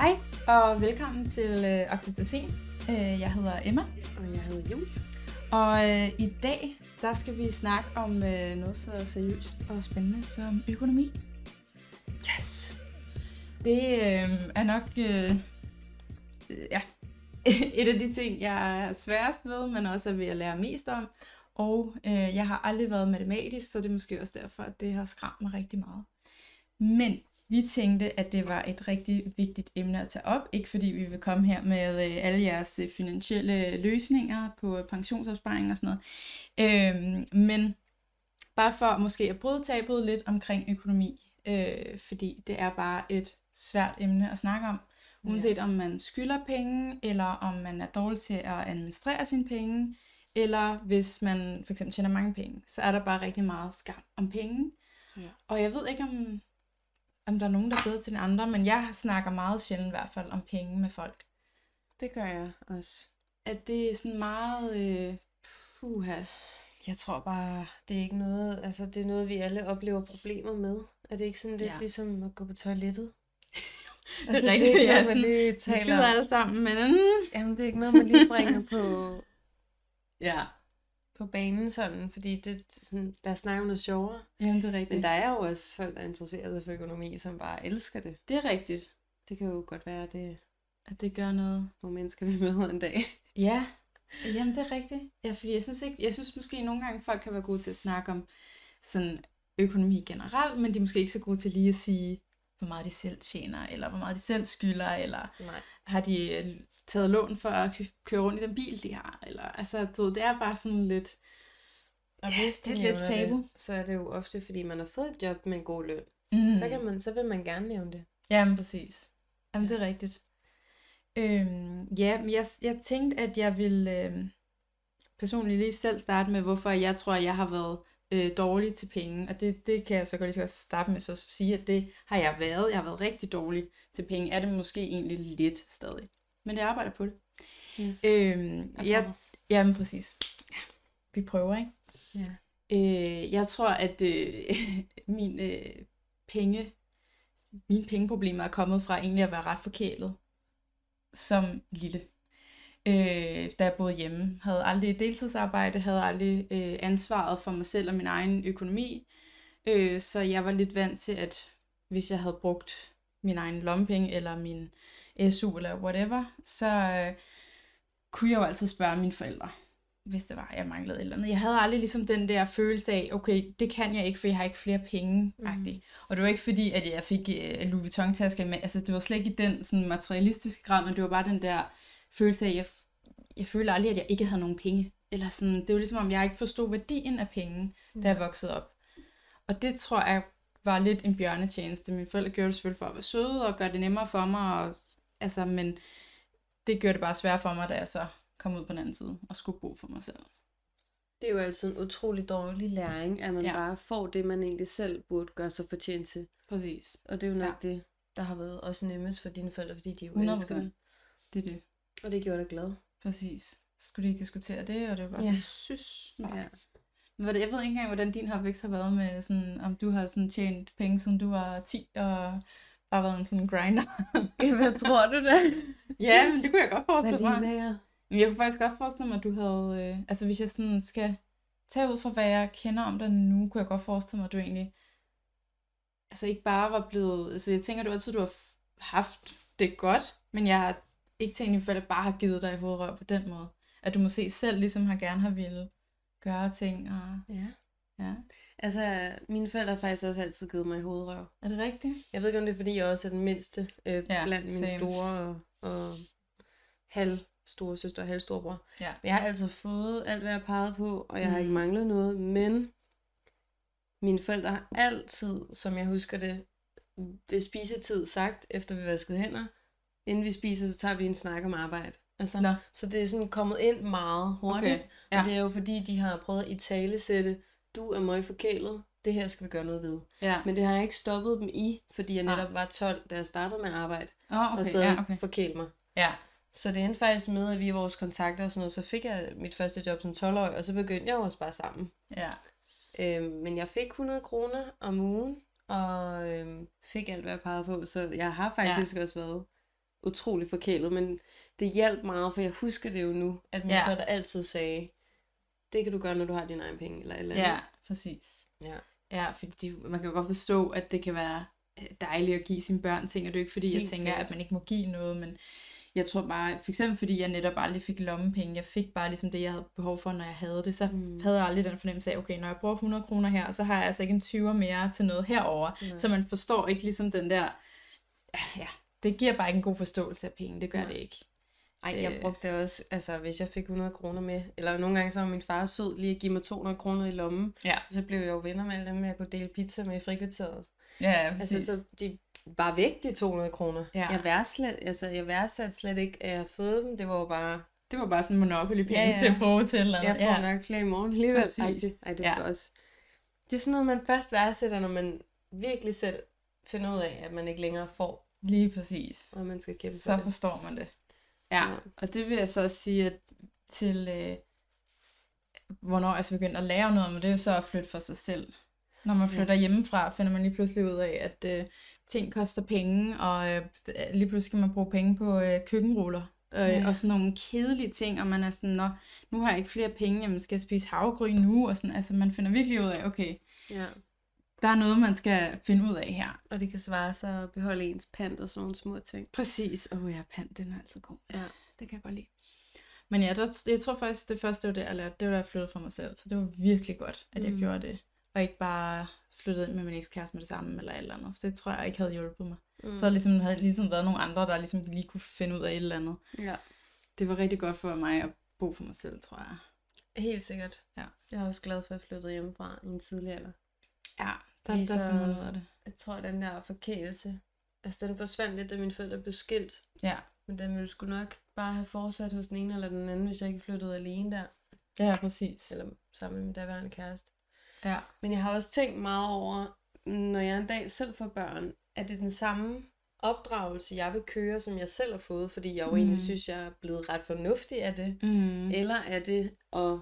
Hej og velkommen til øh, Oxytocin. Øh, jeg hedder Emma. Og jeg hedder Jul. Og øh, i dag, der skal vi snakke om øh, noget så seriøst og spændende som økonomi. Yes! Det øh, er nok øh, ja, et af de ting, jeg er sværest ved, men også er ved at lære mest om. Og øh, jeg har aldrig været matematisk, så det er måske også derfor, at det har skræmt mig rigtig meget. Men vi tænkte, at det var et rigtig vigtigt emne at tage op. Ikke fordi vi vil komme her med øh, alle jeres øh, finansielle løsninger på pensionsopsparing og sådan noget. Øhm, men bare for måske at bryde tabet lidt omkring økonomi. Øh, fordi det er bare et svært emne at snakke om. Uanset ja. om man skylder penge, eller om man er dårlig til at administrere sine penge, eller hvis man for eksempel tjener mange penge, så er der bare rigtig meget skam om penge. Ja. Og jeg ved ikke, om om der er nogen, der er bedre til den andre, men jeg snakker meget sjældent i hvert fald om penge med folk. Det gør jeg også. At det er sådan meget, øh, puha. Jeg tror bare, det er ikke noget, altså det er noget, vi alle oplever problemer med. Er det ikke sådan lidt ja. ligesom at gå på toilettet? det er altså, rigtigt, det er ikke, man lige taler. Vi alle sammen, men... Jamen, det er ikke noget, man lige bringer på... ja på banen sådan, fordi det, sådan, der snakker om noget sjovere. Jamen, det er rigtigt. Men der er jo også folk, der er interesseret for økonomi, som bare elsker det. Det er rigtigt. Det kan jo godt være, at det, at det gør noget. Nogle mennesker, vi møder en dag. Ja, jamen det er rigtigt. Ja, fordi jeg synes, ikke, jeg synes måske nogle gange, folk kan være gode til at snakke om sådan økonomi generelt, men de er måske ikke så gode til lige at sige, hvor meget de selv tjener, eller hvor meget de selv skylder, eller Nej. har de øh, taget lån for at køre rundt i den bil, de har. Eller, altså, du det er bare sådan lidt... Og ja, hvis det er lidt tabu. Det, så er det jo ofte, fordi man har fået et job med en god løn. Mm. Så, kan man, så vil man gerne nævne det. Jamen, præcis. Jamen, ja. det er rigtigt. Øhm, ja, men jeg, jeg tænkte, at jeg ville øhm, personligt lige selv starte med, hvorfor jeg tror, at jeg har været øh, dårlig til penge. Og det, det kan jeg så godt lige så starte med så at sige, at det har jeg været. Jeg har været rigtig dårlig til penge. Er det måske egentlig lidt stadig men jeg arbejder på det. Yes. Øhm, jeg, jamen præcis. Ja, vi prøver, ikke? Ja. Øh, jeg tror, at øh, min øh, penge, mine pengeproblemer er kommet fra egentlig at være ret forkælet som lille. Øh, da jeg boede hjemme. Havde aldrig deltidsarbejde, havde aldrig øh, ansvaret for mig selv og min egen økonomi. Øh, så jeg var lidt vant til, at hvis jeg havde brugt min egen lommepenge eller min SU eller whatever, så øh, kunne jeg jo altid spørge mine forældre, hvis det var, jeg manglede et eller andet. Jeg havde aldrig ligesom den der følelse af, okay, det kan jeg ikke, for jeg har ikke flere penge. Mm. Og det var ikke fordi, at jeg fik uh, Louis Vuitton-taske med. Altså, det var slet ikke i den sådan, materialistiske grad, men det var bare den der følelse af, at jeg, jeg følte aldrig, at jeg ikke havde nogen penge. Eller sådan, det var ligesom, om jeg ikke forstod værdien af penge, mm. da jeg voksede op. Og det tror jeg var lidt en bjørnetjeneste. Mine forældre gjorde det selvfølgelig for at være søde og gøre det nemmere for mig og Altså, men det gjorde det bare svært for mig, da jeg så kom ud på den anden side og skulle bo for mig selv. Det er jo altid en utrolig dårlig læring, at man ja. bare får det, man egentlig selv burde gøre sig fortjent til. Præcis. Og det er jo nok ja. det, der har været også nemmest for dine forældre, fordi de jo 100%. elsker det. Det er det. Og det gjorde dig glad. Præcis. Skulle de ikke diskutere det, og det var bare ja. sådan, synes. Ja. Men jeg ved ikke engang, hvordan din opvækst har været med, sådan, om du har sådan tjent penge, som du var 10, og bare været en sådan grinder. Hvad tror du det? ja, men det kunne jeg godt forestille mig. Hvad Men jeg kunne faktisk godt forestille mig, at du havde... Øh, altså hvis jeg sådan skal tage ud fra, hvad jeg kender om dig nu, kunne jeg godt forestille mig, at du egentlig... Altså ikke bare var blevet... Altså jeg tænker, du altid, du har haft det godt, men jeg har ikke tænkt i at bare har givet dig i hovedrør på den måde. At du måske selv ligesom har gerne har ville gøre ting. Og... Ja. Ja. Altså, mine forældre har faktisk også altid givet mig i hovedrøv. Er det rigtigt? Jeg ved ikke, om det er, fordi jeg også er den mindste øh, ja, blandt mine same. store og, og halv store søster og halv storebror. Ja. Men jeg har altid fået alt, hvad jeg pegede på, og jeg mm. har ikke mm. manglet noget, men mine forældre har altid, som jeg husker det, ved spisetid sagt, efter vi vaskede hænder, inden vi spiser, så tager vi en snak om arbejde. Altså, Nå. Så det er sådan kommet ind meget hurtigt, okay. ja. og det er jo fordi, de har prøvet at i tale sætte du er meget forkælet, det her skal vi gøre noget ved. Ja. Men det har jeg ikke stoppet dem i, fordi jeg netop ah. var 12, da jeg startede med at arbejde, oh, okay. og stadig ja, okay. forkæle mig. Ja. Så det endte faktisk med, at vi i vores kontakter og sådan noget, så fik jeg mit første job som 12-årig, og så begyndte jeg jo at spare sammen. Ja. Øhm, men jeg fik 100 kroner om ugen, og øhm, fik alt, hvad jeg pegede på, så jeg har faktisk ja. også været utrolig forkælet, men det hjalp meget, for jeg husker det jo nu, at min ja. forældre altid sagde, det kan du gøre, når du har dine egen penge, eller et eller andet. Ja, præcis. ja. Ja, fordi de, man kan jo godt forstå, at det kan være øh, dejligt at give sine børn ting, og det er jo ikke fordi, jeg Helt tænker, sikkert. at man ikke må give noget, men jeg tror bare, for eksempel fordi jeg netop aldrig fik lommepenge, jeg fik bare ligesom det, jeg havde behov for, når jeg havde det, så Mm. mm. havde jeg aldrig den fornemmelse af, okay, når jeg bruger 100 kroner her, så har jeg altså ikke en 20'er mere til noget herover, Nej. så man forstår ikke ligesom den der, ja, det giver bare ikke en god forståelse af penge, det gør Nej. det ikke. Ej, jeg Øh. brugte også, altså hvis jeg fik 100 kroner med, eller nogle gange så var min far sød lige at give mig 200 kroner i lommen, Ja, så blev jeg jo venner med alle dem, jeg kunne dele pizza med i frikvarteret. ja, Altså, så de var væk, de 200 kroner. Ja. Jeg værdsat, altså, jeg værdsatte slet ikke, at jeg havde fået dem. Det var jo bare, det var bare sådan en monopoly-penge Ja, ja. til at bruge til eller jeg får Ja, nok flere i morgen alligevel. Præcis. Ej, det, ej, det Ja. ja. også. Det er sådan noget, man først værdsætter, når man virkelig selv finder ud af, at man ikke længere får, lige præcis. og man skal kæmpe så for det. forstår man det. Ja, Ja. og det vil jeg så også sige, at til øh, hvornår jeg så begyndte at lære noget, men det er jo så at flytte for sig selv. Når man Ja. flytter hjemmefra, finder man lige pludselig ud af, at øh, ting koster penge, og øh, lige pludselig skal man bruge penge på øh, køkkenruller. Øh, Ja. Og sådan nogle kedelige ting, og man er sådan, Nå, nu har jeg ikke flere penge, jamen skal jeg spise havregryn nu? Og sådan, altså man finder virkelig ud af, okay, Ja. Der er noget, man skal finde ud af her. Og det kan svare sig at beholde ens pant og sådan nogle små ting. Præcis. Åh oh, ja, pand, den er altid god. Ja. Det kan jeg godt lide. Men ja, der, jeg tror faktisk, det første, det var det, jeg lærte, det var da jeg flyttede fra mig selv. Så det var virkelig godt, at jeg Mm. gjorde det. Og ikke bare flyttede ind med min ekskæreste med det samme, eller et eller andet. For det tror jeg ikke havde hjulpet mig. Mm. Så ligesom, havde ligesom været nogle andre, der ligesom lige kunne finde ud af et eller andet. Ja, Det var rigtig godt for mig at bo for mig selv, tror jeg. helt sikkert. Ja. Jeg er også glad for, at jeg flyttede hjemmefra i en tidlig alder. Ja, der, der så- finder man ud af det. Jeg tror, at den der forkælelse, altså den forsvandt lidt, da mine forældre blev skilt. Ja, Men den ville sgu nok bare have fortsat hos den ene eller den anden, hvis jeg ikke flyttede alene der. ja præcis. Eller sammen med min daværende kæreste. Ja, Men jeg har også tænkt meget over, når jeg en dag selv får børn, er det den samme opdragelse, jeg vil køre, som jeg selv har fået, fordi jeg jo mm. egentlig synes, jeg er blevet ret fornuftig af det. mm. Eller er det, at,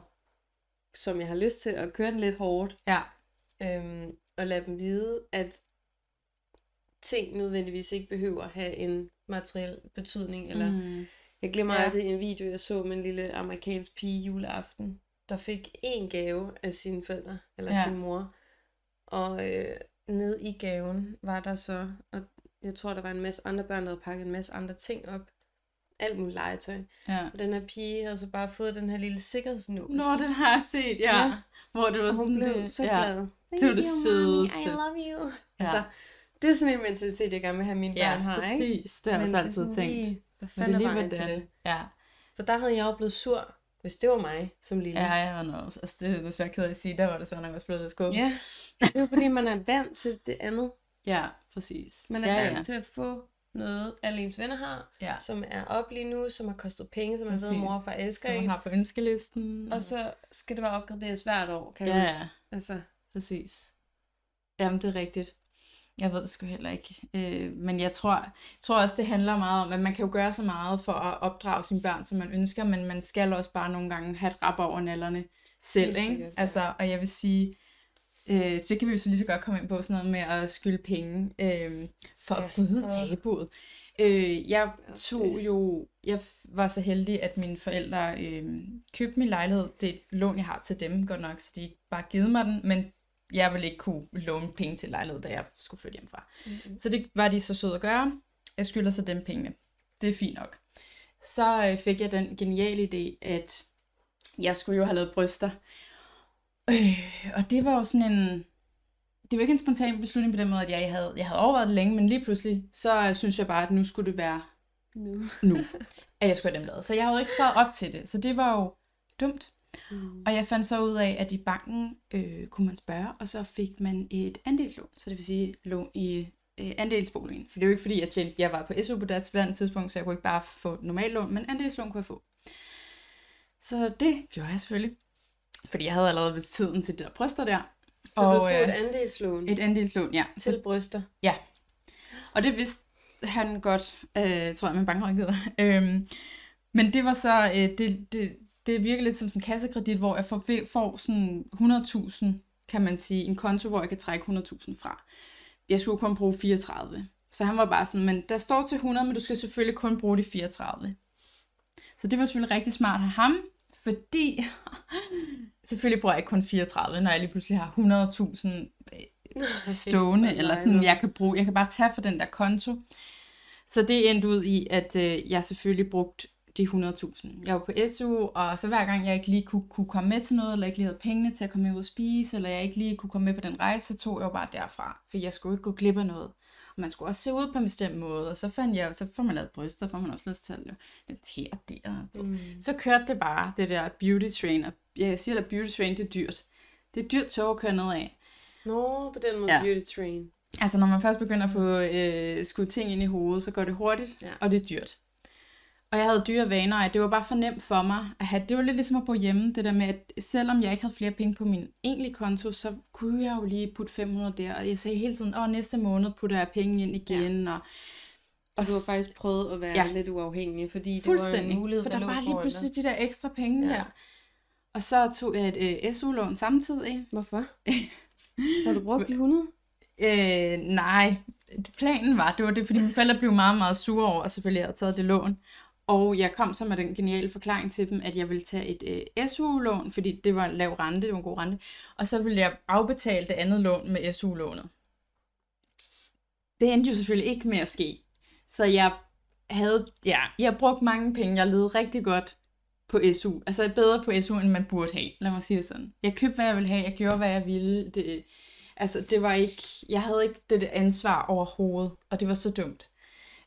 som jeg har lyst til, at køre den lidt hårdt, ja, øhm, og lade dem vide, at ting nødvendigvis ikke behøver at have en materiel betydning. Eller mm. jeg glemmer Ja. aldrig en video, jeg så med en lille amerikansk pige juleaften, der fik en gave af sine forældre, eller Ja. sin mor. Og øh, ned i gaven var der så, og jeg tror, der var en masse andre børn, der havde pakket en masse andre ting op. Alt muligt legetøj. ja. Og den her pige havde så bare fået den her lille sikkerhedsnål. Nå, den har jeg set, ja. Ja. Hvor det var og hun sådan blev det, så ja. Glad. Det var det Thank you, mommy. sødeste. I love you. Ja. Altså, det er sådan en mentalitet, jeg gerne vil have, mine Ja, børn har, ikke? præcis. Det har jeg også altid tænkt. Lige, hvad er fanden er vejen det til det? Ja, For der havde jeg jo blevet sur, hvis det var mig som lille. ja, ja, no. altså, det er desværre ked af at sige, der var desværre nok også blevet lidt skuffet. ja. Det er fordi, man er vant til det andet. ja præcis. Man er ja, vant ja. til at få noget, alle ens venner har, ja. som er op lige nu, som har kostet penge, som man ved, Præcis. mor og far elsker Som man har på ønskelisten. Og så skal det være opgraderet hvert år, kan jeg Ja, ja, Altså, præcis. Jamen, det er rigtigt. Jeg ved det sgu heller ikke. Øh, men jeg tror, jeg tror også, det handler meget om, at man kan jo gøre så meget for at opdrage sine børn, som man ønsker, men man skal også bare nogle gange have et rap over nallerne selv, ikke? sikkert, ja. Altså, og jeg vil sige, øh, så kan vi jo så lige så godt komme ind på sådan noget med at skylde penge øh, for at Ja. bryde Åh. tabuet. Øh, jeg tog jo, jeg var så heldig, at mine forældre øh, købte min lejlighed. Det er et lån, jeg har til dem, godt nok, så de ikke bare givet mig den, men jeg ville ikke kunne låne penge til lejlighed, da jeg skulle flytte hjemmefra. mm-hmm. Så det var de så søde at gøre. Jeg skylder så dem pengene. Det er fint nok. Så øh, fik jeg den geniale idé, at jeg skulle jo have lavet bryster. Øh, og det var jo sådan en... Det var ikke en spontan beslutning på den måde, at jeg havde, jeg havde overvejet det længe, men lige pludselig, så øh, synes jeg bare, at nu skulle det være nu. nu, at jeg skulle have dem lavet. Så jeg havde ikke sparet op til det, så det var jo dumt. Mm. Og jeg fandt så ud af, at i banken øh, kunne man spørge, og så fik man et andelslån. Så det vil sige lån i øh, andelsboligen. For det er jo ikke fordi, jeg, jeg var på SU på det tidspunkt, så jeg kunne ikke bare få et normalt lån, men andelslån kunne jeg få. Så det gjorde jeg selvfølgelig. Fordi jeg havde allerede vist tiden til de der bryster der. Så og, du tog øh, et andelslån et andelslån, ja. Så, til bryster. og det vidste han godt, øh, tror jeg, med bankrådgiver. øhm, men det var så, øh, det, det, det virker lidt som sådan en kassekredit, hvor jeg får, får sådan 100.000, kan man sige, en konto, hvor jeg kan trække 100.000 fra. Jeg skulle kun bruge 34. Så han var bare sådan, men der står til 100, men du skal selvfølgelig kun bruge de 34. Så det var selvfølgelig rigtig smart af ham, fordi selvfølgelig bruger jeg ikke kun 34, når jeg lige pludselig har 100.000 stående, eller sådan, jeg kan bruge, jeg kan bare tage for den der konto. Så det endte ud i, at øh, jeg selvfølgelig brugte de 100.000. Jeg var på SU, og så hver gang jeg ikke lige kunne, kunne komme med til noget, eller ikke lige havde pengene til at komme med ud og spise, eller jeg ikke lige kunne komme med på den rejse, så tog jeg jo bare derfra, for jeg skulle ikke gå glip af noget. Og man skulle også se ud på en bestemt måde, og så fandt jeg, så får man lavet bryster, så får man også lyst til at lave lidt her og der. Så. Mm. så kørte det bare, det der beauty train, og jeg siger, at beauty train, det er dyrt. Det er dyrt tog at køre ned af. Nå, på den måde ja. beauty train. Altså, når man først begynder at få øh, skudt ting ind i hovedet, så går det hurtigt, ja. og det er dyrt. Og jeg havde dyre vaner, og det var bare for nemt for mig at have, det var lidt ligesom at bo hjemme, det der med, at selvom jeg ikke havde flere penge på min egentlige konto, så kunne jeg jo lige putte 500 der, og jeg sagde hele tiden, åh, næste måned putter jeg penge ind igen, ja. og og du har faktisk prøvet at være ja. lidt uafhængig, fordi det var en mulighed, for der, der var lige pludselig de der ekstra penge ja. der. Og så tog jeg et øh, SU-lån samtidig. Hvorfor? har du brugt de 100? Øh, nej, planen var, det var det, fordi mine forældre blev meget, meget sure over, at selvfølgelig jeg havde taget det lån. Og jeg kom så med den geniale forklaring til dem, at jeg ville tage et øh, SU-lån, fordi det var en lav rente, det var en god rente, og så ville jeg afbetale det andet lån med SU-lånet. Det endte jo selvfølgelig ikke med at ske. Så jeg havde, ja, jeg brugte mange penge, jeg levede rigtig godt på SU. Altså bedre på SU, end man burde have, lad mig sige det sådan. Jeg købte, hvad jeg ville have, jeg gjorde, hvad jeg ville. Det, altså, det var ikke, jeg havde ikke det ansvar overhovedet, og det var så dumt.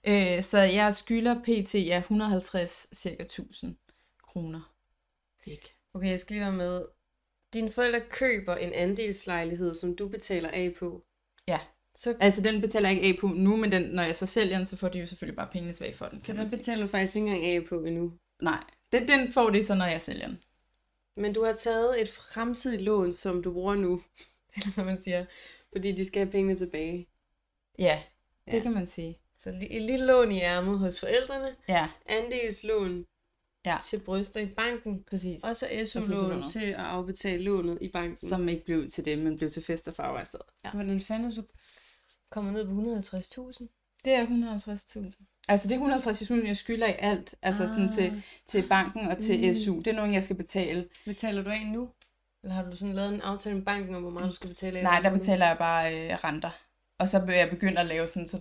Øh, så jeg skylder pt. Ja, 150 cirka 1000 kroner. Væk. Okay, jeg skal lige være med. Dine forældre køber en andelslejlighed, som du betaler af på. Ja. Så... Altså, den betaler jeg ikke af på nu, men den, når jeg så sælger den, så får de jo selvfølgelig bare pengene tilbage for den. Så den betaler du faktisk ikke engang af på endnu? Nej, den, den får de så, når jeg sælger den. Men du har taget et fremtidigt lån, som du bruger nu, eller hvad man siger, fordi de skal have pengene tilbage. Ja, det ja. kan man sige. Så et lille lån i ærmet hos forældrene. Ja. Andelslån ja. til bryster i banken. Præcis. Og så SU-lån til at afbetale lånet i banken. Som ikke blev til det, men blev til fest og farver i stedet. Ja. Hvordan fanden du kommer ned på 150.000? Det er 150.000. Altså det er 150.000, jeg skylder i alt. Altså ah. sådan til, til banken og til mm. SU. Det er nogen, jeg skal betale. Betaler du af nu? Eller har du sådan lavet en aftale med banken om, hvor meget du skal betale af? Nej, der betaler jeg bare øh, renter. Og så vil jeg begynde at lave sådan, så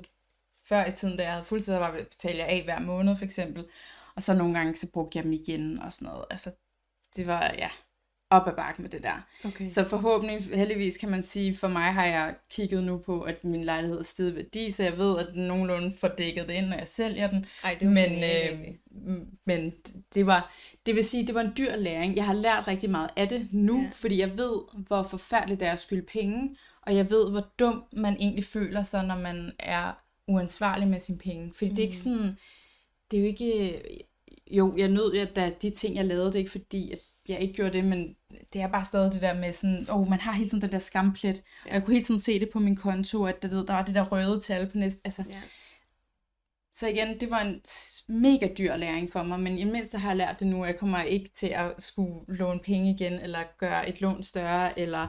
før i tiden, da jeg havde fuldtidsarbejde, betalte jeg af hver måned for eksempel. Og så nogle gange, så brugte jeg dem igen og sådan noget. Altså, det var, ja, op ad bakken med det der. Okay. Så forhåbentlig, heldigvis kan man sige, for mig har jeg kigget nu på, at min lejlighed er steget værdi, så jeg ved, at den nogenlunde får dækket det ind, når jeg sælger den. Ej, det men, øh, men det var, det vil sige, det var en dyr læring. Jeg har lært rigtig meget af det nu, ja. fordi jeg ved, hvor forfærdeligt det er at skylde penge, og jeg ved, hvor dum man egentlig føler sig, når man er uansvarlig med sine penge. Fordi mm. det er ikke mm. sådan, det er jo ikke, jo, jeg nød, at da de ting, jeg lavede, det er ikke fordi, at jeg ikke gjorde det, men det er bare stadig det der med sådan, åh, oh, man har hele tiden den der skamplet, og jeg kunne hele tiden se det på min konto, at der, der var det der røde tal på næste, altså, ja. Så igen, det var en mega dyr læring for mig, men i mindste har jeg lært det nu, jeg kommer ikke til at skulle låne penge igen, eller gøre et lån større, eller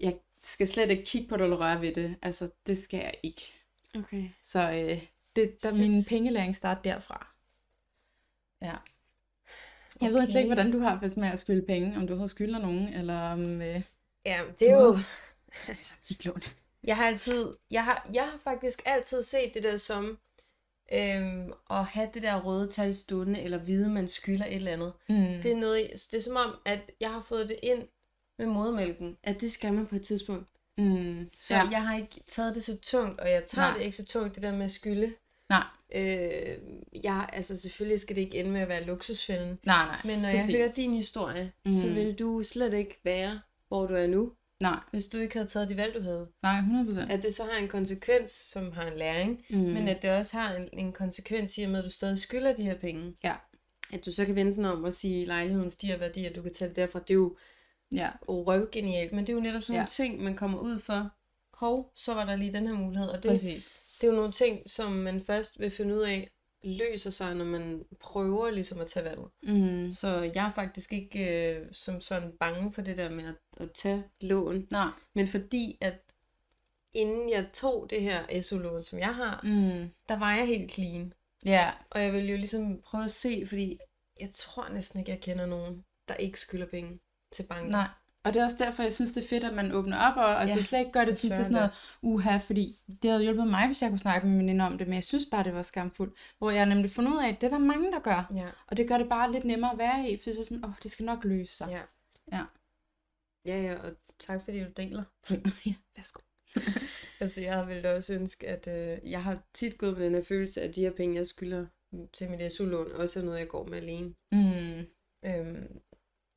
jeg skal slet ikke kigge på det eller røre ved det. Altså, det skal jeg ikke. Okay. Så øh, det, der, min pengelæring starter derfra. Ja. Jeg okay. ved ikke, hvordan du har med at skylde penge, om du har skylder nogen, eller om... Øh, ja, det er jo... altså, ikke lån. Jeg har altid... Jeg har, jeg har faktisk altid set det der som... Øhm, at have det der røde tal stående, eller vide, man skylder et eller andet. Mm. Det er noget, det er som om, at jeg har fået det ind med modermælken, at det skal man på et tidspunkt. Mm, så ja. jeg har ikke taget det så tungt, og jeg tager Nej. det ikke så tungt, det der med at skylde. Nej. Øh, jeg, altså selvfølgelig skal det ikke ende med at være luksusfælden. Nej, nej. Men når Præcis. jeg hører din historie, mm. så vil du slet ikke være, hvor du er nu. Nej. Hvis du ikke havde taget de valg, du havde. Nej, 100%. At det så har en konsekvens, som har en læring, mm. men at det også har en, en konsekvens i og med, at du stadig skylder de her penge. Ja. At du så kan vente om at sige, at lejligheden stiger værdi, og du kan tage det derfra. Det er jo Ja. Røvgenialt. Men det er jo netop sådan ja. nogle ting, man kommer ud for. Hov, så var der lige den her mulighed. Og det, Præcis. det er jo nogle ting, som man først vil finde ud af, løser sig, når man prøver ligesom at tage valget. Mm. Så jeg er faktisk ikke øh, som sådan bange for det der med at, at tage lån. Nej. Men fordi at inden jeg tog det her SU-lån, som jeg har, Mm. der var jeg helt clean. Ja, Og jeg vil jo ligesom prøve at se, fordi jeg tror næsten ikke, jeg kender nogen, der ikke skylder penge til banken. nej. Og det er også derfor, jeg synes, det er fedt, at man åbner op, og altså Ja, slet ikke gør det sådan til sådan noget uha, fordi det havde hjulpet mig, hvis jeg kunne snakke med mine om det, men jeg synes bare, det var skamfuldt. Hvor jeg nemlig fundet ud af, at det er der mange, der gør. Ja, Og det gør det bare lidt nemmere at være i, for så sådan, åh, det skal nok løse sig. ja. Ja. Ja, ja, og tak fordi du deler. ja værsgo. Altså, jeg ville også ønske, at øh, jeg har tit gået med den her følelse, at de her penge, jeg skylder til mit SU-lån, også er noget, jeg går med alene. Mm. Øhm,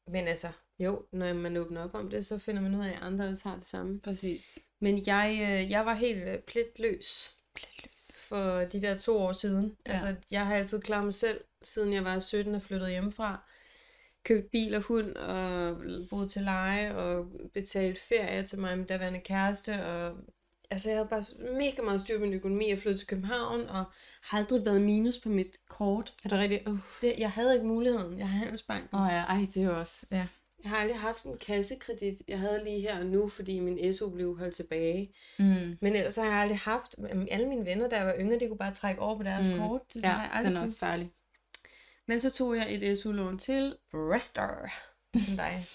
men altså, jo, når man åbner op om det, så finder man ud af, at andre også har det samme. Præcis. Men jeg, øh, jeg var helt øh, pletløs Pletløs. for de der to år siden. Ja. Altså, jeg har altid klaret mig selv, siden jeg var 17 og flyttede hjemmefra. Købt bil og hund, og boet til leje, og betalt ferie til mig min daværende kæreste, og altså, jeg havde bare mega meget styr på min økonomi, og flyttede til København, og har aldrig været minus på mit kort. Er det rigtigt? Uh. Det, jeg havde ikke muligheden. Jeg har handelsbanken. Åh oh, ja, ej, det er jo også, ja. Jeg har aldrig haft en kassekredit. Jeg havde lige her og nu, fordi min SU blev holdt tilbage. Mm. Men ellers har jeg aldrig haft... Alle mine venner, der var yngre, de kunne bare trække over på deres Mm. kort. Det Ja, har jeg aldrig den er også farlig. Men så tog jeg et SU-lån til Brester. Som dig. Jeg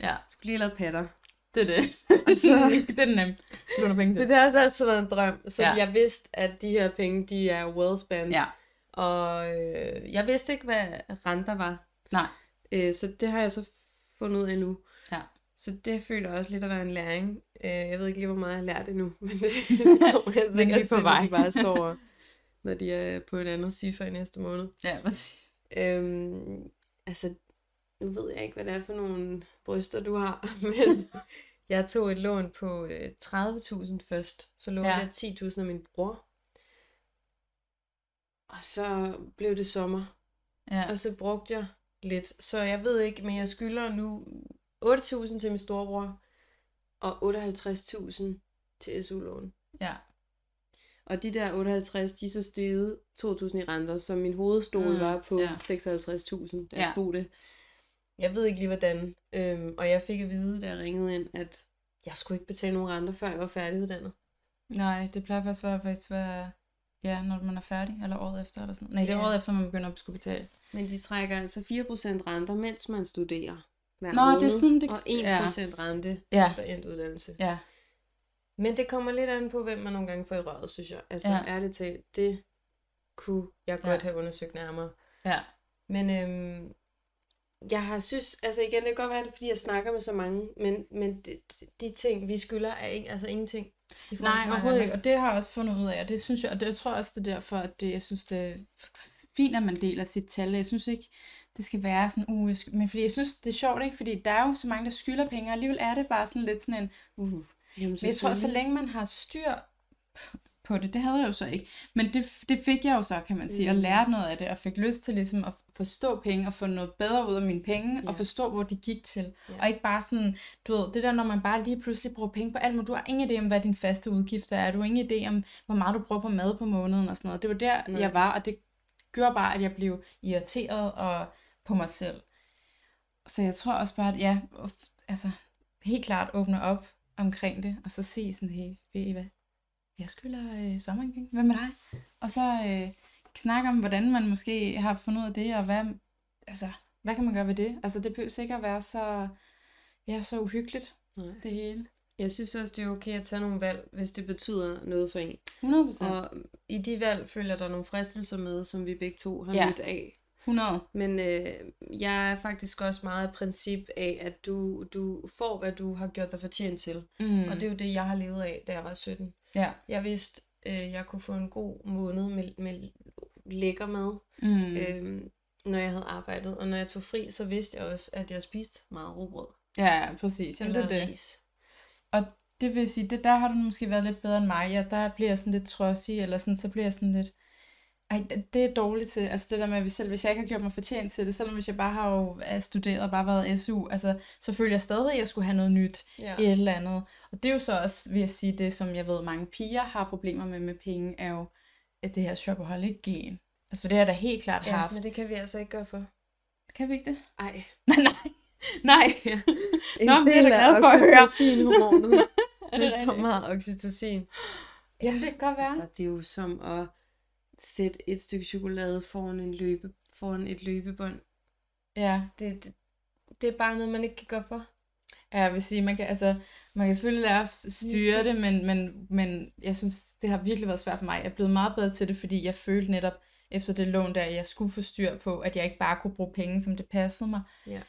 Ja, skulle lige lave patter. det er det. Og så- det er nemt. Låner penge til. det har også altid været en drøm. Så ja. jeg vidste, at de her penge, de er well spent. Ja, Og øh, jeg vidste ikke, hvad renter var. nej. Øh, så det har jeg så fundet ud af nu. Ja. Så det føler jeg også lidt at være en læring. Øh, jeg ved ikke lige, hvor meget jeg har lært endnu, men det kommer jeg er sikkert på til, vej. de bare står, når de er på et andet ciffer i næste måned. Ja, præcis. Øhm, altså, nu ved jeg ikke, hvad det er for nogle bryster, du har, men jeg tog et lån på øh, 30.000 først. Så lånte Ja. jeg 10.000 af min bror. Og så blev det sommer. Ja. Og så brugte jeg lidt. Så jeg ved ikke, men jeg skylder nu 8.000 til min storebror, og 58.000 til SU-lån. ja. Og de der 58, de er så steget 2.000 i renter, så min hovedstol Mm, var på ja. ja. 56.000, da Ja. tog det. Jeg ved ikke lige, hvordan. Øhm, og jeg fik at vide, da jeg ringede ind, at jeg skulle ikke betale nogen renter, før jeg var færdiguddannet. Nej, det plejer faktisk at være, faktisk være, ja, når man er færdig, eller året efter, eller sådan. Nej, det er Ja. året efter, man begynder at skulle betale. Men de trækker altså 4% renter, mens man studerer. Hver Nå, det er måned, sådan, det- Og 1% rente Ja. efter endt uddannelse. Ja, Men det kommer lidt an på, hvem man nogle gange får i røret, synes jeg. Altså, Ja. ja. ærligt talt, det kunne jeg Ja. godt have undersøgt nærmere. ja, Men øhm, jeg har synes, altså igen, det kan godt være, det er, fordi jeg snakker med så mange, men, men de, de ting, vi skylder, er ikke, altså ingenting. Nej, overhovedet ikke. Og det har jeg også fundet ud af, og det synes jeg, og det jeg tror også, det er derfor, at det, jeg synes, det er fint, at man deler sit tal. Jeg synes ikke, det skal være sådan, uh, jeg sk- men fordi jeg synes, det er sjovt, ikke? Fordi der er jo så mange, der skylder penge, og alligevel er det bare sådan lidt sådan en, uh. Jamen, Men jeg tror, så længe man har styr på det, det havde jeg jo så ikke, men det, det fik jeg jo så, kan man sige, og Mm. lærte noget af det, og fik lyst til ligesom at forstå penge, og få noget bedre ud af mine penge, Ja. og forstå, hvor de gik til. Ja. Og ikke bare sådan, du ved, det der, når man bare lige pludselig bruger penge på alt, men du har ingen idé om, hvad din faste udgifter er, du har ingen idé om, hvor meget du bruger på mad på måneden og sådan noget. Det var der, Nej. jeg var, og det gjorde bare, at jeg blev irriteret og på mig selv. Så jeg tror også bare, at ja, altså helt klart åbne op omkring det, og så se sådan, hey, ved I hvad, jeg skylder øh, sommerpenge, hvad med dig? Og så øh, snakke om, hvordan man måske har fundet ud af det, og hvad, altså, hvad kan man gøre ved det? Altså, det behøver sikkert være så, ja, så uhyggeligt, Nej. det hele. Jeg synes også, det er okay at tage nogle valg, hvis det betyder noget for en. 100 procent. Og i de valg følger der nogle fristelser med, som vi begge to har Ja. mødt af. 100. Men øh, jeg er faktisk også meget af princip af, at du, du får, hvad du har gjort dig fortjent til. Mm. Og det er jo det, jeg har levet af, da jeg var 17. ja. Jeg vidste, øh, jeg kunne få en god måned med, med lækker mad, Mm. øh, når jeg havde arbejdet. Og når jeg tog fri, så vidste jeg også, at jeg spiste meget rugbrød. ja, præcis. Jamen, det er det. ris. Og det vil sige, det der har du måske været lidt bedre end mig. Ja, der bliver jeg sådan lidt trodsig, eller sådan, så bliver jeg sådan lidt... Ej, det- er dårligt til. Altså det der med, at hvis, selv hvis jeg ikke har gjort mig fortjent til det, selvom hvis jeg bare har jo er studeret og bare været SU, altså så føler jeg stadig, at jeg skulle have noget nyt Ja. et eller andet. Og det er jo så også, vil jeg sige, det som jeg ved, mange piger har problemer med med penge, er jo at det her shopaholic-gen. Altså for det har jeg da helt klart ja, haft. men det kan vi altså ikke gøre for. Kan vi ikke det? Ej. Nej, nej. Nej. Ja. Nå, men det er da glad for at høre. hormonet. Er det det er så meget oxytocin. Jamen, det kan godt være. Altså, det er jo som at sætte et stykke chokolade foran, en løbe, foran et løbebånd. Ja. Det, det, det er bare noget, man ikke kan gøre for. Ja, jeg vil sige, man kan, altså, man kan selvfølgelig lære at styre det, men, men, men jeg synes, det har virkelig været svært for mig. Jeg er blevet meget bedre til det, fordi jeg følte netop efter det lån der, at jeg skulle få styr på, at jeg ikke bare kunne bruge penge, som det passede mig. Ja.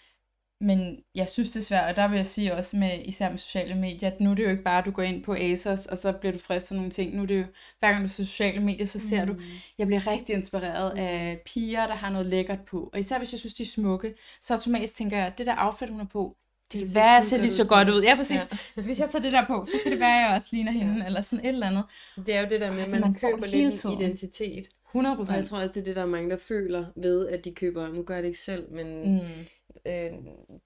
Men jeg synes det er svært, og der vil jeg sige også med, især med sociale medier, at nu er det jo ikke bare, at du går ind på ASOS, og så bliver du fristet af nogle ting. Nu er det jo, hver gang du ser sociale medier, så ser mm. du, jeg bliver rigtig inspireret Mm. af piger, der har noget lækkert på. Og især hvis jeg synes, de er smukke, så automatisk tænker jeg, det der outfit, hun har på, det kan være, jeg ser lige så godt ud. Ja, præcis. Ja. Hvis jeg tager det der på, så kan det være, at jeg også ligner hende, Ja. eller sådan et eller andet. Det er jo det der med, Altså, at man, man får køber lidt en identitet. 100 Og jeg tror også, det er det, der er mange, der føler ved, at de køber, nu gør jeg det ikke selv, men Mm. Øh,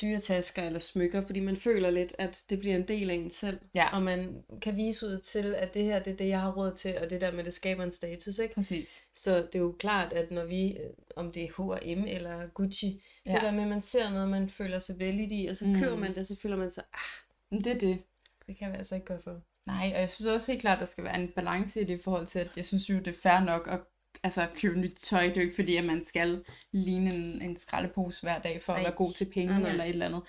dyre tasker eller smykker, fordi man føler lidt, at det bliver en del af en selv. Ja. Og man kan vise ud til, at det her, det er det, jeg har råd til, og det der med, det skaber en status, ikke? Præcis. Så det er jo klart, at når vi, øh, om det er H&M eller Gucci, ja. Det der med, at man ser noget, man føler sig vældig i, og så køber Mm. man det, så føler man sig, ah, det er det. det kan vi altså ikke gøre for. Nej, og jeg synes også helt klart, at der skal være en balance i det i forhold til, at jeg synes jo, det er fair nok at altså, købe nyt tøj. Det er jo ikke fordi, at man skal ligne en, en skraldepose hver dag for at Ej. være god til penge nej. eller et eller andet.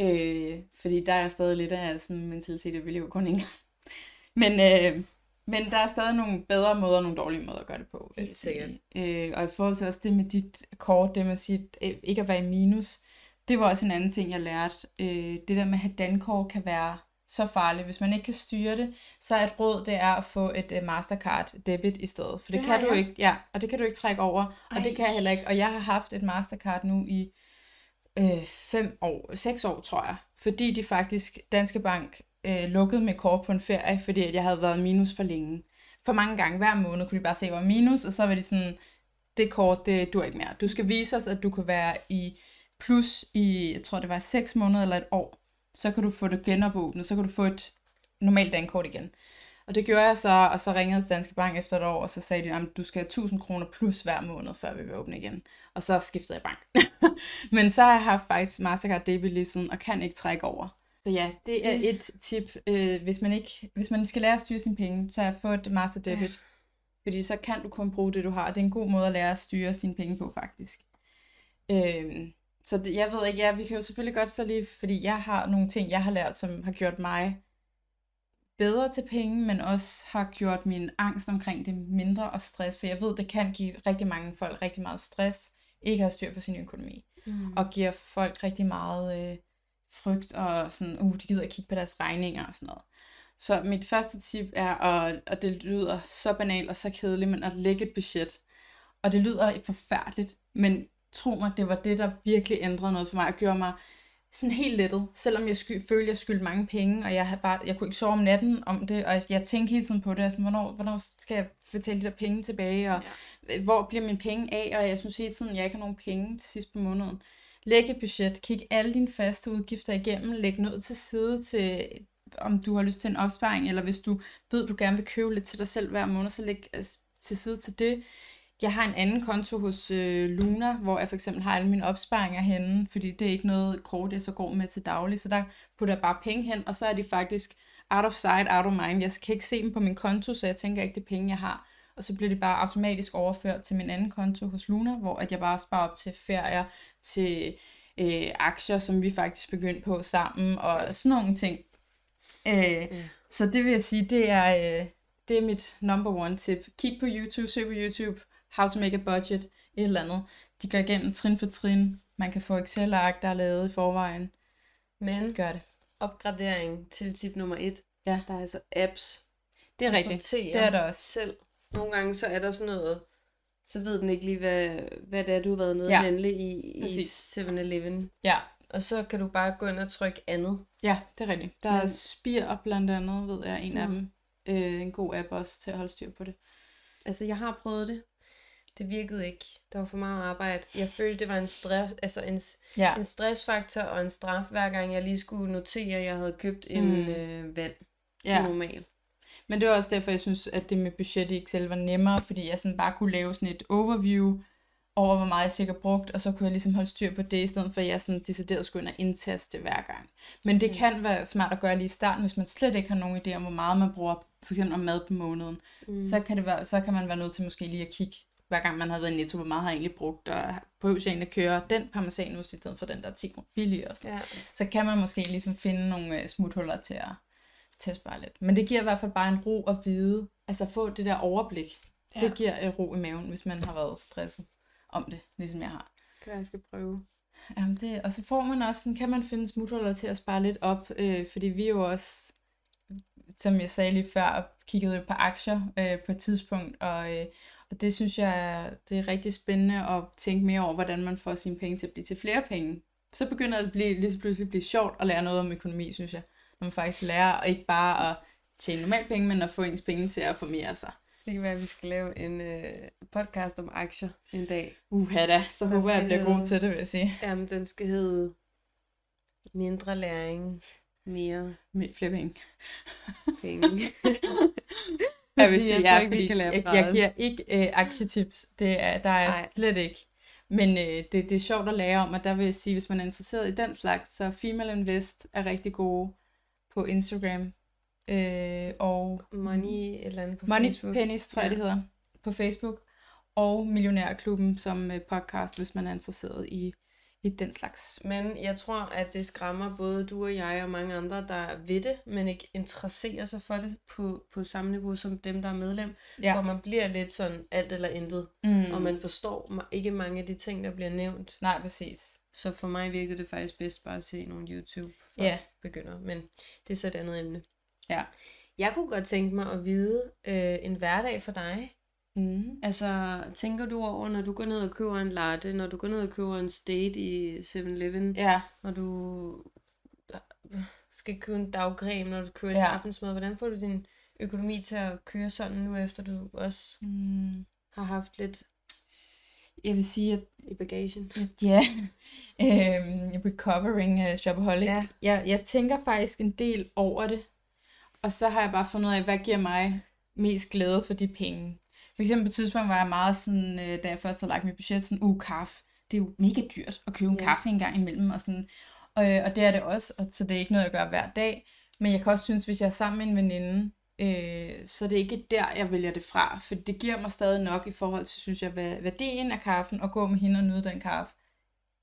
Øh, fordi der er stadig lidt af sådan en mentalitet, at vi lever kun en gang. Men, øh, men der er stadig nogle bedre måder og nogle dårlige måder at gøre det på. vil jeg Helt sige. Øh, og i forhold til også det med dit kort, det med at sige, øh, ikke at være i minus, det var også en anden ting, jeg lærte. Øh, det der med at have dankort kan være så farligt. Hvis man ikke kan styre det, så er et råd, det er at få et uh, Mastercard debit i stedet. For det, Det kan du jeg. ikke, ja, og det kan du ikke trække over, og det Ej. kan jeg heller ikke. Og jeg har haft et Mastercard nu i øh, fem år, seks år, tror jeg. Fordi de faktisk, Danske Bank, øh, lukkede med kort på en ferie, fordi jeg havde været minus for længe. For mange gange hver måned kunne de bare se, at jeg var minus, og så var de sådan, det kort, det du ikke mere. Du skal vise os, at du kan være i plus i, jeg tror det var 6 måneder eller et år. Så kan du få det genopåbnet, så kan du få et normalt dankort igen. Og det gjorde jeg så, og så ringede Danske Bank efter et år, og så sagde de, at du skal have 1000 kroner plus hver måned, før vi vil åbne igen. Og så skiftede jeg bank. Men så har jeg haft faktisk Mastercard debit lige siden, og kan ikke trække over. Så ja, det er et tip, øh, hvis, man ikke, hvis man skal lære at styre sine penge, så få et Master Debit. Ja. Fordi så kan du kun bruge det, du har. Det er en god måde at lære at styre sine penge på, faktisk. Øhm, så det, jeg ved ikke, ja, vi kan jo selvfølgelig godt så lige, fordi jeg har nogle ting, jeg har lært, som har gjort mig bedre til penge, men også har gjort min angst omkring det mindre og stress, for jeg ved, det kan give rigtig mange folk rigtig meget stress, ikke at have styr på sin økonomi, Mm. og giver folk rigtig meget øh, frygt, og sådan, uh, de gider at kigge på deres regninger og sådan noget. Så mit første tip er, at, og det lyder så banalt og så kedeligt, men at lægge et budget. Og det lyder forfærdeligt, men tro mig, det var det, der virkelig ændrede noget for mig, og gjorde mig sådan helt lettet. Selvom jeg sky, følte, jeg skyldte mange penge, og jeg, havde bare, jeg kunne ikke sove om natten om det, og jeg tænkte hele tiden på det, altså, hvornår, hvornår skal jeg betale de der penge tilbage, og ja. hvor bliver mine penge af, og jeg synes hele tiden, jeg ikke har nogen penge til sidst på måneden. Læg et budget, kig alle dine faste udgifter igennem, læg noget til side til, om du har lyst til en opsparing, eller hvis du ved, du gerne vil købe lidt til dig selv hver måned, så læg altså, til side til det. Jeg har en anden konto hos øh, Luna, hvor jeg for eksempel har alle mine opsparinger henne, fordi det er ikke noget kort, jeg så går med til daglig, så der putter jeg bare penge hen, og så er de faktisk out of sight, out of mind. Jeg kan ikke se dem på min konto, så jeg tænker ikke, det er penge, jeg har. Og så bliver det bare automatisk overført til min anden konto hos Luna, hvor at jeg bare sparer op til ferier, til øh, aktier, som vi faktisk begyndte på sammen, og sådan nogle ting. Øh, Ja. Så det vil jeg sige, det er, øh, det er mit number one tip. Kig på YouTube, søg på YouTube, how to make a budget, et eller andet. De går igennem trin for trin. Man kan få Excel-ark, der er lavet i forvejen. Men Gør det. opgradering til tip nummer et. Ja. Der er altså apps. Det er der rigtigt. sorterer Det er der også. Selv. Nogle gange så er der sådan noget, så ved den ikke lige, hvad, hvad det er, du har været nede Ja. og handle i, i Præcis. 7-Eleven. Ja. Og så kan du bare gå ind og trykke andet. Ja, det er rigtigt. Der er Men- Spir blandt andet, ved jeg, en af Mm. dem. Øh, en god app også til at holde styr på det. Altså, jeg har prøvet det. Det virkede ikke. Der var for meget arbejde. Jeg følte, det var en stress, altså en, Ja, en stressfaktor og en straf, hver gang jeg lige skulle notere, at jeg havde købt en Mm. øh, vand. ja. Normal. Men det var også derfor, jeg synes, at det med budget i Excel var nemmere, fordi jeg sådan bare kunne lave sådan et overview over, hvor meget jeg sikkert brugt, og så kunne jeg ligesom holde styr på det, i stedet for at jeg sådan decideret skulle ind og indtaste hver gang. Men det Mm. kan være smart at gøre lige i starten, hvis man slet ikke har nogen idé om, hvor meget man bruger, for eksempel om mad på måneden. Mm. Så, kan det være, så kan man være nødt til måske lige at kigge, hver gang man har været i Netto, hvor meget har jeg egentlig brugt, og behøver jeg egentlig at køre den parmesanost i stedet for den der 10 kroner billigere. Og sådan. Ja. Så kan man måske ligesom finde nogle øh, smuthuller til at, til at spare lidt. Men det giver i hvert fald bare en ro at vide, altså få det der overblik. Ja. Det giver ro i maven, hvis man har været stresset om det, ligesom jeg har. Kan være, jeg skal prøve. Jamen det, og så får man også, sådan, kan man finde smuthuller til at spare lidt op, øh, fordi vi er jo også, som jeg sagde lige før, kiggede på aktier øh, på et tidspunkt, og, øh, og det synes jeg, det er rigtig spændende at tænke mere over, hvordan man får sine penge til at blive til flere penge. Så begynder det at blive, lige så pludselig at blive sjovt at lære noget om økonomi, synes jeg. Når man faktisk lærer, og ikke bare at tjene normalt penge, men at få ens penge til at formere sig. Det kan være, at vi skal lave en øh, podcast om aktier en dag. Uha da, så Der håber jeg, jeg skal bliver god hedde- til det, vil jeg sige. Jamen, den skal hedde mindre læring, mere Med flere penge. penge. Jeg vil sige, vi fordi jeg, jeg os. giver ikke øh, aktietips. Det er, der er jeg Ej. slet ikke. Men øh, det, det er sjovt at lære om, og der vil jeg sige, hvis man er interesseret i den slags, så Female Invest er rigtig gode på Instagram. Øh, og Money eller andet på Money Facebook. Pennies, tror jeg, Ja. det hedder, på Facebook. Og Millionærklubben som øh, podcast, hvis man er interesseret i, i den slags. Men jeg tror, at det skræmmer både du og jeg og mange andre, der ved det, men ikke interesserer sig for det på, på samme niveau som dem, der er medlem. Ja. Hvor man bliver lidt sådan alt eller intet, Mm. og man forstår ikke mange af de ting, der bliver nævnt. Nej, præcis. Så for mig virkede det faktisk bedst bare at se nogle YouTube for Ja. begynder. Men det er så et andet emne. Ja. Jeg kunne godt tænke mig at vide øh, en hverdag for dig. Mm. Altså, tænker du over, når du går ned og køber en latte, når du går ned og køber en state i 7-Eleven, Ja. når du øh, skal købe en dagcreme, når du køber ja. Ja. til aftensmad, hvordan får du din økonomi til at køre sådan nu, efter du også Mm. har haft lidt Jeg vil sige, at i bagagen? Ja, øhm, recovering uh, shopaholic. Ja. Jeg, jeg tænker faktisk en del over det, og så har jeg bare fundet ud af, hvad giver mig mest glæde for de penge. For eksempel på et tidspunkt var jeg meget sådan, øh, da jeg først havde lagt mit budget, sådan, uh, kaffe, det er jo mega dyrt at købe en Ja. kaffe en gang imellem, og sådan, og, og det er det også, og så det er ikke noget, jeg gør hver dag, men jeg kan også synes, hvis jeg er sammen med en veninde, øh, så det er ikke der, jeg vælger det fra, for det giver mig stadig nok i forhold til, synes jeg, værdien af kaffen, og gå med hende og nyde den kaffe,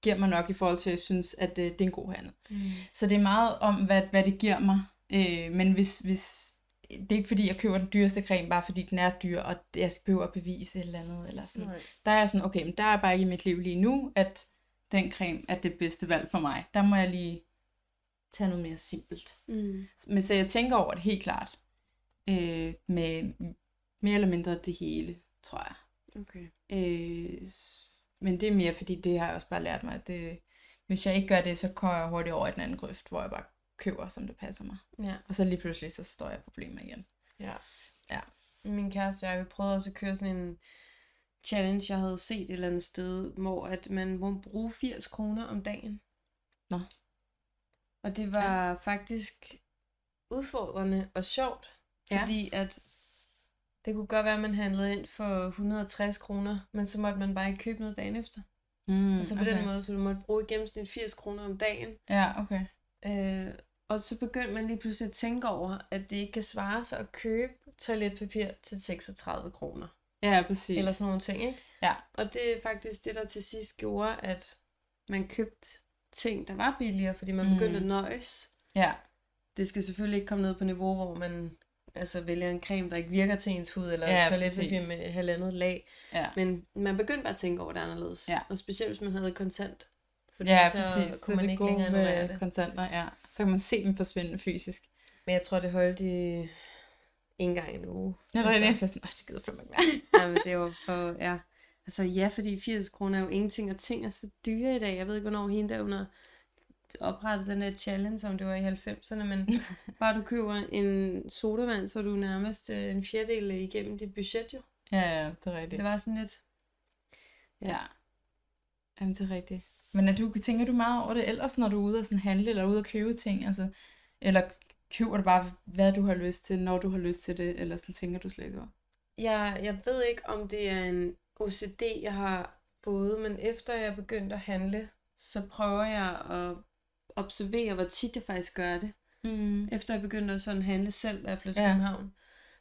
giver mig nok i forhold til, at jeg synes, at det, det er en god handel. Mm. Så det er meget om, hvad, hvad det giver mig. Øh, men hvis, hvis, det er ikke fordi, jeg køber den dyreste creme, bare fordi den er dyr, og jeg skal behøve at bevise et eller andet. Eller sådan. Nej. Der er jeg sådan, okay, men der er bare ikke i mit liv lige nu, at den creme er det bedste valg for mig. Der må jeg lige tage noget mere simpelt. Mm. Men så jeg tænker over det helt klart. Øh, med mere eller mindre det hele, tror jeg. Okay. Øh, men det er mere, fordi det har jeg også bare lært mig, at det, hvis jeg ikke gør det, så kommer jeg hurtigt over i den anden grøft, hvor jeg bare køber, som det passer mig. Ja. Og så lige pludselig, så står jeg i problemer igen. Ja. Ja. Min kæreste og jeg, vi prøvede også at køre sådan en challenge, jeg havde set et eller andet sted, hvor at man må bruge 80 kroner om dagen. Nå. Og det var ja. faktisk udfordrende og sjovt, Ja. fordi at det kunne godt være, at man handlede ind for 160 kroner, men så måtte man bare ikke købe noget dagen efter. Mm, Altså på den måde, så du måtte bruge i gennemsnit 80 kroner om dagen. Ja, okay. Øh, og så begyndte man lige pludselig at tænke over, at det ikke kan svare sig at købe toiletpapir til 36 kroner. Ja, præcis. Eller sådan nogle ting, ikke? Ja. Og det er faktisk det, der til sidst gjorde, at man købte ting, der var billigere, fordi man begyndte Mm. at nøjes. Ja, Det skal selvfølgelig ikke komme ned på niveau, hvor man altså vælger en creme, der ikke virker til ens hud, eller Ja, toiletpapir med halvandet lag. ja. Men man begyndte bare at tænke over det anderledes. Ja. Og specielt, hvis man havde kontant. Fordi Ja, så præcis. Så kunne man det er ikke længere ignorere med det. kontanter, ja. Så kan man se dem forsvinde fysisk. Men jeg tror, det holdt i en gang i en uge. Ja, det er Altså. det, jeg synes, sådan, "Åh, det gider jeg ikke mere. Jamen, det var for, ja. Altså ja, fordi 80 kroner er jo ingenting, og ting er så dyre i dag. Jeg ved ikke, hvornår hende der under oprettede den der challenge, om det var i 90'erne, men bare du køber en sodavand, så er du nærmest øh, en fjerdedel igennem dit budget jo. Ja, ja, det er Så rigtigt. det var sådan lidt, Ja. Jamen, det er rigtigt. Men er du, tænker du meget over det ellers, når du er ude og sådan handle, eller ude og købe ting? Altså, eller køber du bare, hvad du har lyst til, når du har lyst til det, eller sådan tænker du slet ikke over? jeg, jeg ved ikke, om det er en OCD, jeg har både, men efter jeg begyndte at handle, så prøver jeg at observere, hvor tit jeg faktisk gør det. Mm. Efter jeg begyndte at sådan handle selv, da jeg flyttede til Ja. København.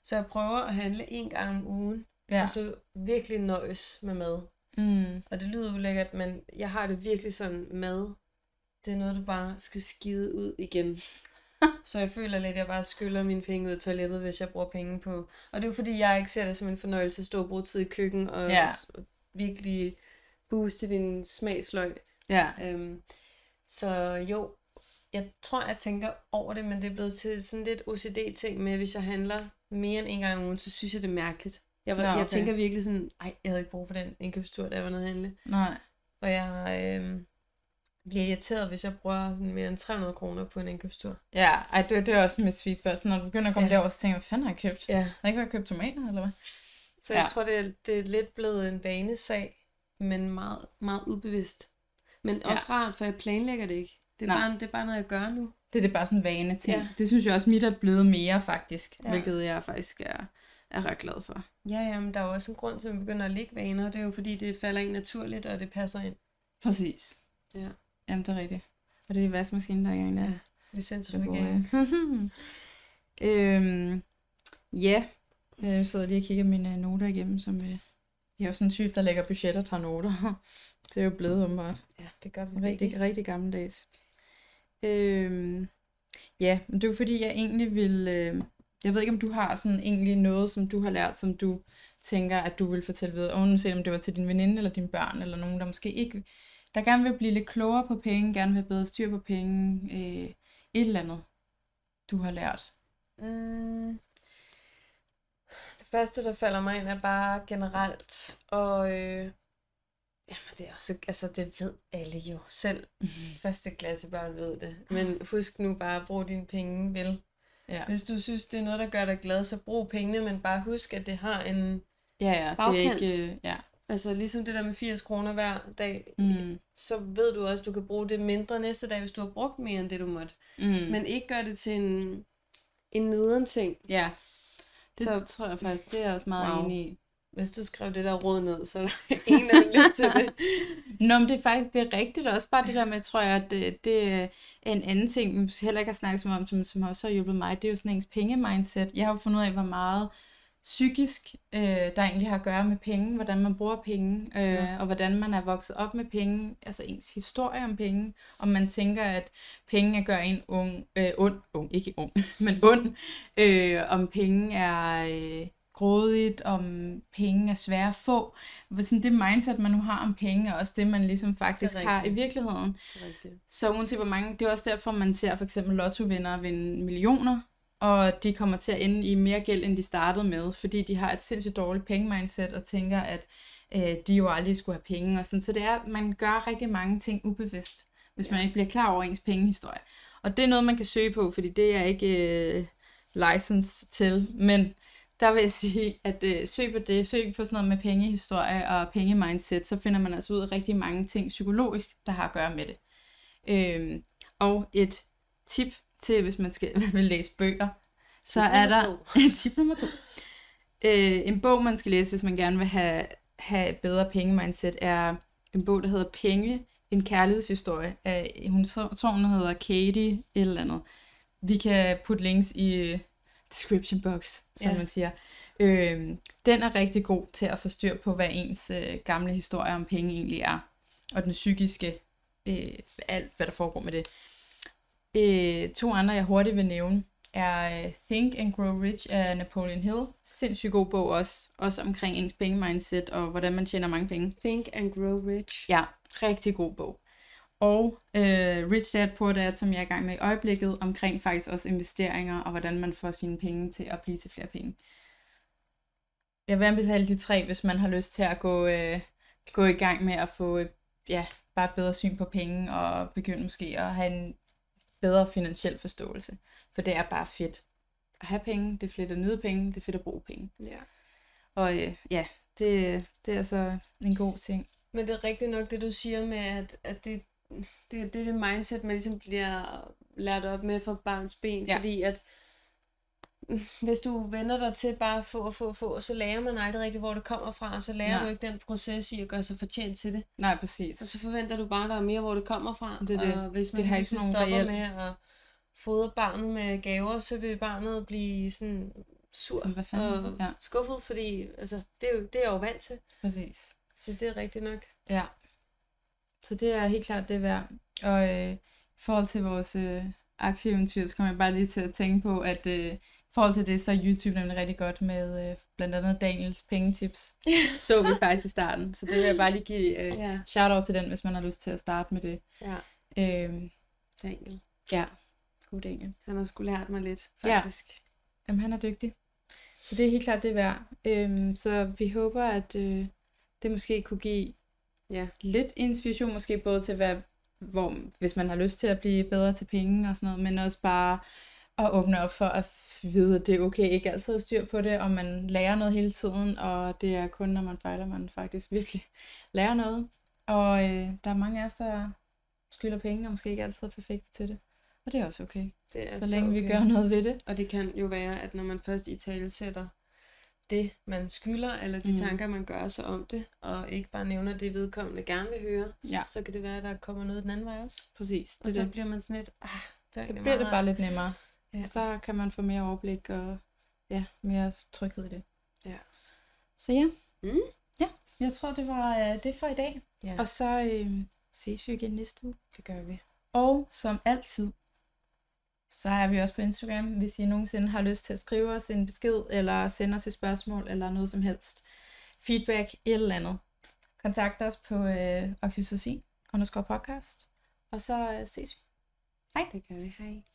Så jeg prøver at handle en gang om ugen, Ja. og så virkelig nøjes med mad. Mm. Og det lyder ulækkert, men jeg har det virkelig sådan, mad, det er noget, du bare skal skide ud igen. så jeg føler lidt, at jeg bare skyller mine penge ud af toilettet, hvis jeg bruger penge på. Og det er jo fordi, jeg ikke ser det som en fornøjelse at stå og bruge tid i køkken og Ja. virkelig booste din smagsløg. Ja. Øhm, så jo, jeg tror, jeg tænker over det, men det er blevet til sådan lidt OCD-ting med, hvis jeg handler mere end en gang om ugen, så synes jeg, det er mærkeligt. Jeg, var, Nå, jeg okay. tænker virkelig sådan, ej, jeg havde ikke brug for den indkøbstur, da jeg var nede handle. Nej. Og jeg øhm, bliver irriteret, hvis jeg bruger sådan mere end 300 kroner på en indkøbstur. Ja, ej, det, det er også mit sweet spot. Så når du begynder at komme Ja. ja. derover, så tænker jeg, hvad fanden har jeg købt? Ja. Har jeg ikke været købt tomater, eller hvad? Så jeg Ja. tror, det er, det er lidt blevet en vanesag, men meget, meget ubevidst. Men Ja. også rart, for jeg planlægger det ikke. Det er, Nej. bare, det er bare noget, jeg gør nu. Det er det bare sådan en vane ting. Ja. Det synes jeg også, mit er blevet mere faktisk. Ja. Ja. Hvilket jeg faktisk er, er ret glad for. Ja, ja, men der er jo også en grund til, at man begynder at lægge vaner. Det er jo fordi, det falder ind naturligt, og det passer ind. Præcis. Ja. Jamen, det er rigtigt. Og det er vaskemaskinen, der er i gang der. Ja, Det Licensforgave. ja. øhm, ja, jeg sidder lige og kigger mine noter igennem, som øh, jeg er jo sådan en type, der lægger budget og tager noter. det er jo blevet åbenbart. Ja, det gør vi Rigtig, rigtig gammeldags. Øhm, ja, men det er jo fordi, jeg egentlig vil... Øh, jeg ved ikke, om du har sådan egentlig noget, som du har lært, som du tænker, at du vil fortælle videre. Uanset om det var til din veninde eller dine børn, eller nogen, der måske ikke... Der gerne vil blive lidt klogere på penge, gerne vil have bedre styr på penge. Øh, et eller andet, du har lært. Mm. Det første, der falder mig ind, er bare generelt. Og øh, jamen, det er også, altså det ved alle jo. Selv første klasse børn ved det. Men husk nu bare at bruge dine penge vel. Ja, Hvis du synes, det er noget, der gør dig glad, så brug pengene, men bare husk, at det har en... ja, ja det er Bagkant. ikke... Øh, ja. Altså ligesom det der med 80 kroner hver dag, Mm, så ved du også, at du kan bruge det mindre næste dag, hvis du har brugt mere end det, du måtte. mm, Men ikke gør det til en, en nederen ting. ja, det Så- tror jeg faktisk, det er jeg også meget wow. enig i. Hvis du skrev det der råd ned, så er der en, lytte til det. Nå, men det er faktisk det er rigtigt også bare det der med, tror jeg, at det, det er en anden ting, vi heller ikke har snakket så om, som, som også har hjulpet mig, det er jo sådan ens penge-mindset. Jeg har jo fundet ud af, hvor meget psykisk, øh, der egentlig har at gøre med penge, hvordan man bruger penge, øh, ja. og hvordan man er vokset op med penge, altså ens historie om penge, om man tænker, at penge gør en ung, øh, ond, ung, ikke ung, men ond, øh, om penge er øh, grådigt, om penge er svære at få. Sådan det mindset, man nu har om penge, er også det, man ligesom faktisk har i virkeligheden. Det er. Så uanset hvor mange, det er også derfor, man ser for eksempel lottovindere vinde millioner, og de kommer til at ende i mere gæld, end de startede med, fordi de har et sindssygt dårligt penge-mindset, og tænker, at øh, de jo aldrig skulle have penge. Og sådan. Så det er, man gør rigtig mange ting ubevidst, hvis Ja. man ikke bliver klar over ens pengehistorie. Og det er noget, man kan søge på, fordi det er ikke øh, license til, men der vil jeg sige, at øh, søg på det, søg på sådan noget med pengehistorie og pengemindset, så finder man altså ud af rigtig mange ting psykologisk, der har at gøre med det. Øhm, og et tip til, hvis man skal vil læse bøger, så Tip er der tip nummer to. Øh, en bog, man skal læse, hvis man gerne vil have, have et bedre pengemindset, er en bog, der hedder Penge, en kærlighedshistorie. Af, hun tror, hun hedder Katie et eller andet. Vi kan putte links i øh, description box, som Ja. man siger. Øh, den er rigtig god til at få styr på, hvad ens øh, gamle historie om penge egentlig er. Og den psykiske, øh, alt hvad der foregår med det. Øh, to andre, jeg hurtigt vil nævne, er øh, Think and Grow Rich af Napoleon Hill. Sindssygt god bog også. Også omkring ens penge-mindset og hvordan man tjener mange penge. Think and Grow Rich. Ja, rigtig god bog. Og øh, Rich Dad Poor Dad, som jeg er i gang med i øjeblikket, omkring faktisk også investeringer og hvordan man får sine penge til at blive til flere penge. Jeg vil anbefale de tre, hvis man har lyst til at gå, øh, gå i gang med at få øh, ja, bare et bedre syn på penge og begynde måske at have en bedre finansiel forståelse. For det er bare fedt at have penge, det er fedt at nyde penge, det er fedt at bruge penge. Ja. Og øh, ja, det, det er altså en god ting. Men det er rigtigt nok, det du siger med, at, at det, det, det er det mindset, man ligesom bliver lært op med fra barns ben. Ja. Fordi at hvis du vender dig til bare at få og få og få, så lærer man aldrig rigtigt, hvor det kommer fra, og så lærer Nej. du ikke den proces i at gøre sig fortjent til det. Nej, præcis. Og så forventer du bare, at der er mere, hvor det kommer fra. Det det. Og hvis Det man har lige ikke stopper reel- med at fodre barnet med gaver, så vil barnet blive sådan sur Sådan, hvad fanden? og Ja. skuffet, fordi altså, det, er jo, det er jeg jo vant til. Præcis. Så det er rigtigt nok. Ja. Så det er helt klart det værd. Og øh, i forhold til vores øh, aktieeventyr, så kommer jeg bare lige til at tænke på, at øh, i forhold til det, så er YouTube nemlig rigtig godt med øh, blandt andet Daniels pengetips. så vi faktisk i starten. Så det vil jeg bare lige give øh, Ja. shout-out til den, hvis man har lyst til at starte med det. Ja, Øh, Daniel. ja, god Daniel. Han har sgu lært mig lidt, Ja. faktisk. Jamen, han er dygtig. Så det er helt klart det er værd. Øhm, så vi håber, at øh, det måske kunne give Ja. lidt inspiration, måske både til, hvad, hvor, hvis man har lyst til at blive bedre til penge og sådan noget, men også bare at åbne op for at vide, at det er okay ikke altid at styr på det, og man lærer noget hele tiden, og det er kun, når man fejler, man faktisk virkelig lærer noget. Og øh, der er mange af os, der skylder penge, og måske ikke altid er perfekte til det. Og det er også okay, Det er så længe vi gør noget ved det. Og det kan jo være, at når man først i tale sætter det, man skylder, eller de Mm. tanker, man gør sig om det, og ikke bare nævner det, vedkommende gerne vil høre, Ja. så kan det være, at der kommer noget den anden vej også. Præcis, Og det så er det. bliver man sådan lidt, ah, Så bliver det bare lidt nemmere. Ja. Og så kan man få mere overblik og ja, mere tryghed i det. Ja. Så ja. Mm. Ja, jeg tror, det var øh, det for i dag. Ja, Og så øh, ses vi igen næste uge. det gør vi. Og som altid, så er vi også på Instagram, hvis I nogensinde har lyst til at skrive os en besked, eller sende os et spørgsmål, eller noget som helst. Feedback, et eller andet. Kontakt os på øh, oxytocin, underscore podcast. Og så øh, ses vi. Det gør vi. Hej.